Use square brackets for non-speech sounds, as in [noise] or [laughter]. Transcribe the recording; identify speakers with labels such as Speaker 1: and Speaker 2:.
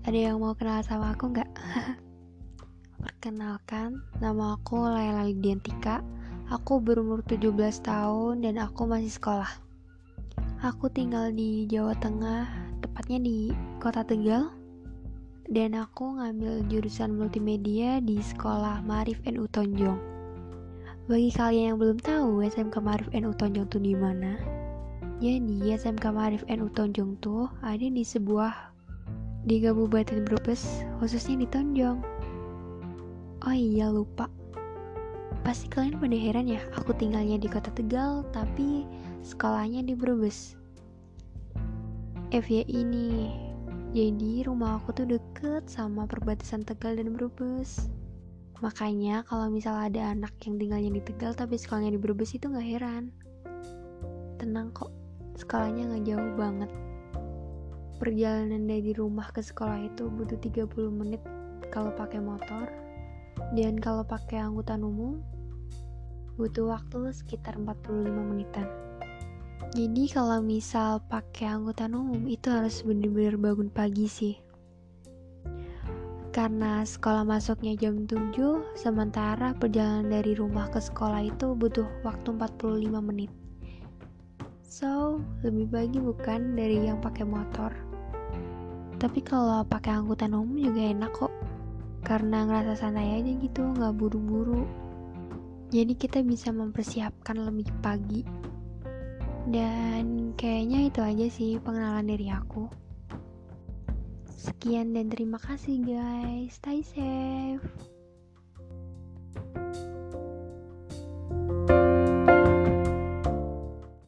Speaker 1: ada yang mau kenal sama aku nggak? [laughs] Perkenalkan, nama aku Laila Lidiantika. Aku berumur 17 tahun dan aku masih sekolah. Aku tinggal di Jawa Tengah, tepatnya di Kota Tegal. Dan aku ngambil jurusan multimedia di Sekolah Marif NU Tonjong. Bagi kalian yang belum tahu SMK Marif NU Tonjong itu di mana? Jadi SMK Marif NU Tonjong tuh ada di sebuah di Kabupaten Brebes, khususnya di Tonjong. Oh iya lupa. Pasti kalian pada heran ya, aku tinggalnya di kota Tegal, tapi sekolahnya di Brebes. FYI ini, jadi rumah aku tuh deket sama perbatasan Tegal dan Brebes. Makanya kalau misal ada anak yang tinggalnya di Tegal tapi sekolahnya di Brebes itu gak heran. Tenang kok, sekolahnya gak jauh banget perjalanan dari rumah ke sekolah itu butuh 30 menit kalau pakai motor. Dan kalau pakai angkutan umum butuh waktu sekitar 45 menitan. Jadi kalau misal pakai angkutan umum itu harus bener-bener bangun pagi sih. Karena sekolah masuknya jam 7 sementara perjalanan dari rumah ke sekolah itu butuh waktu 45 menit. So lebih pagi bukan dari yang pakai motor tapi kalau pakai angkutan umum juga enak kok. Karena ngerasa santai aja gitu nggak buru-buru. Jadi kita bisa mempersiapkan lebih pagi. Dan kayaknya itu aja sih pengenalan dari aku. Sekian dan terima kasih guys. Stay safe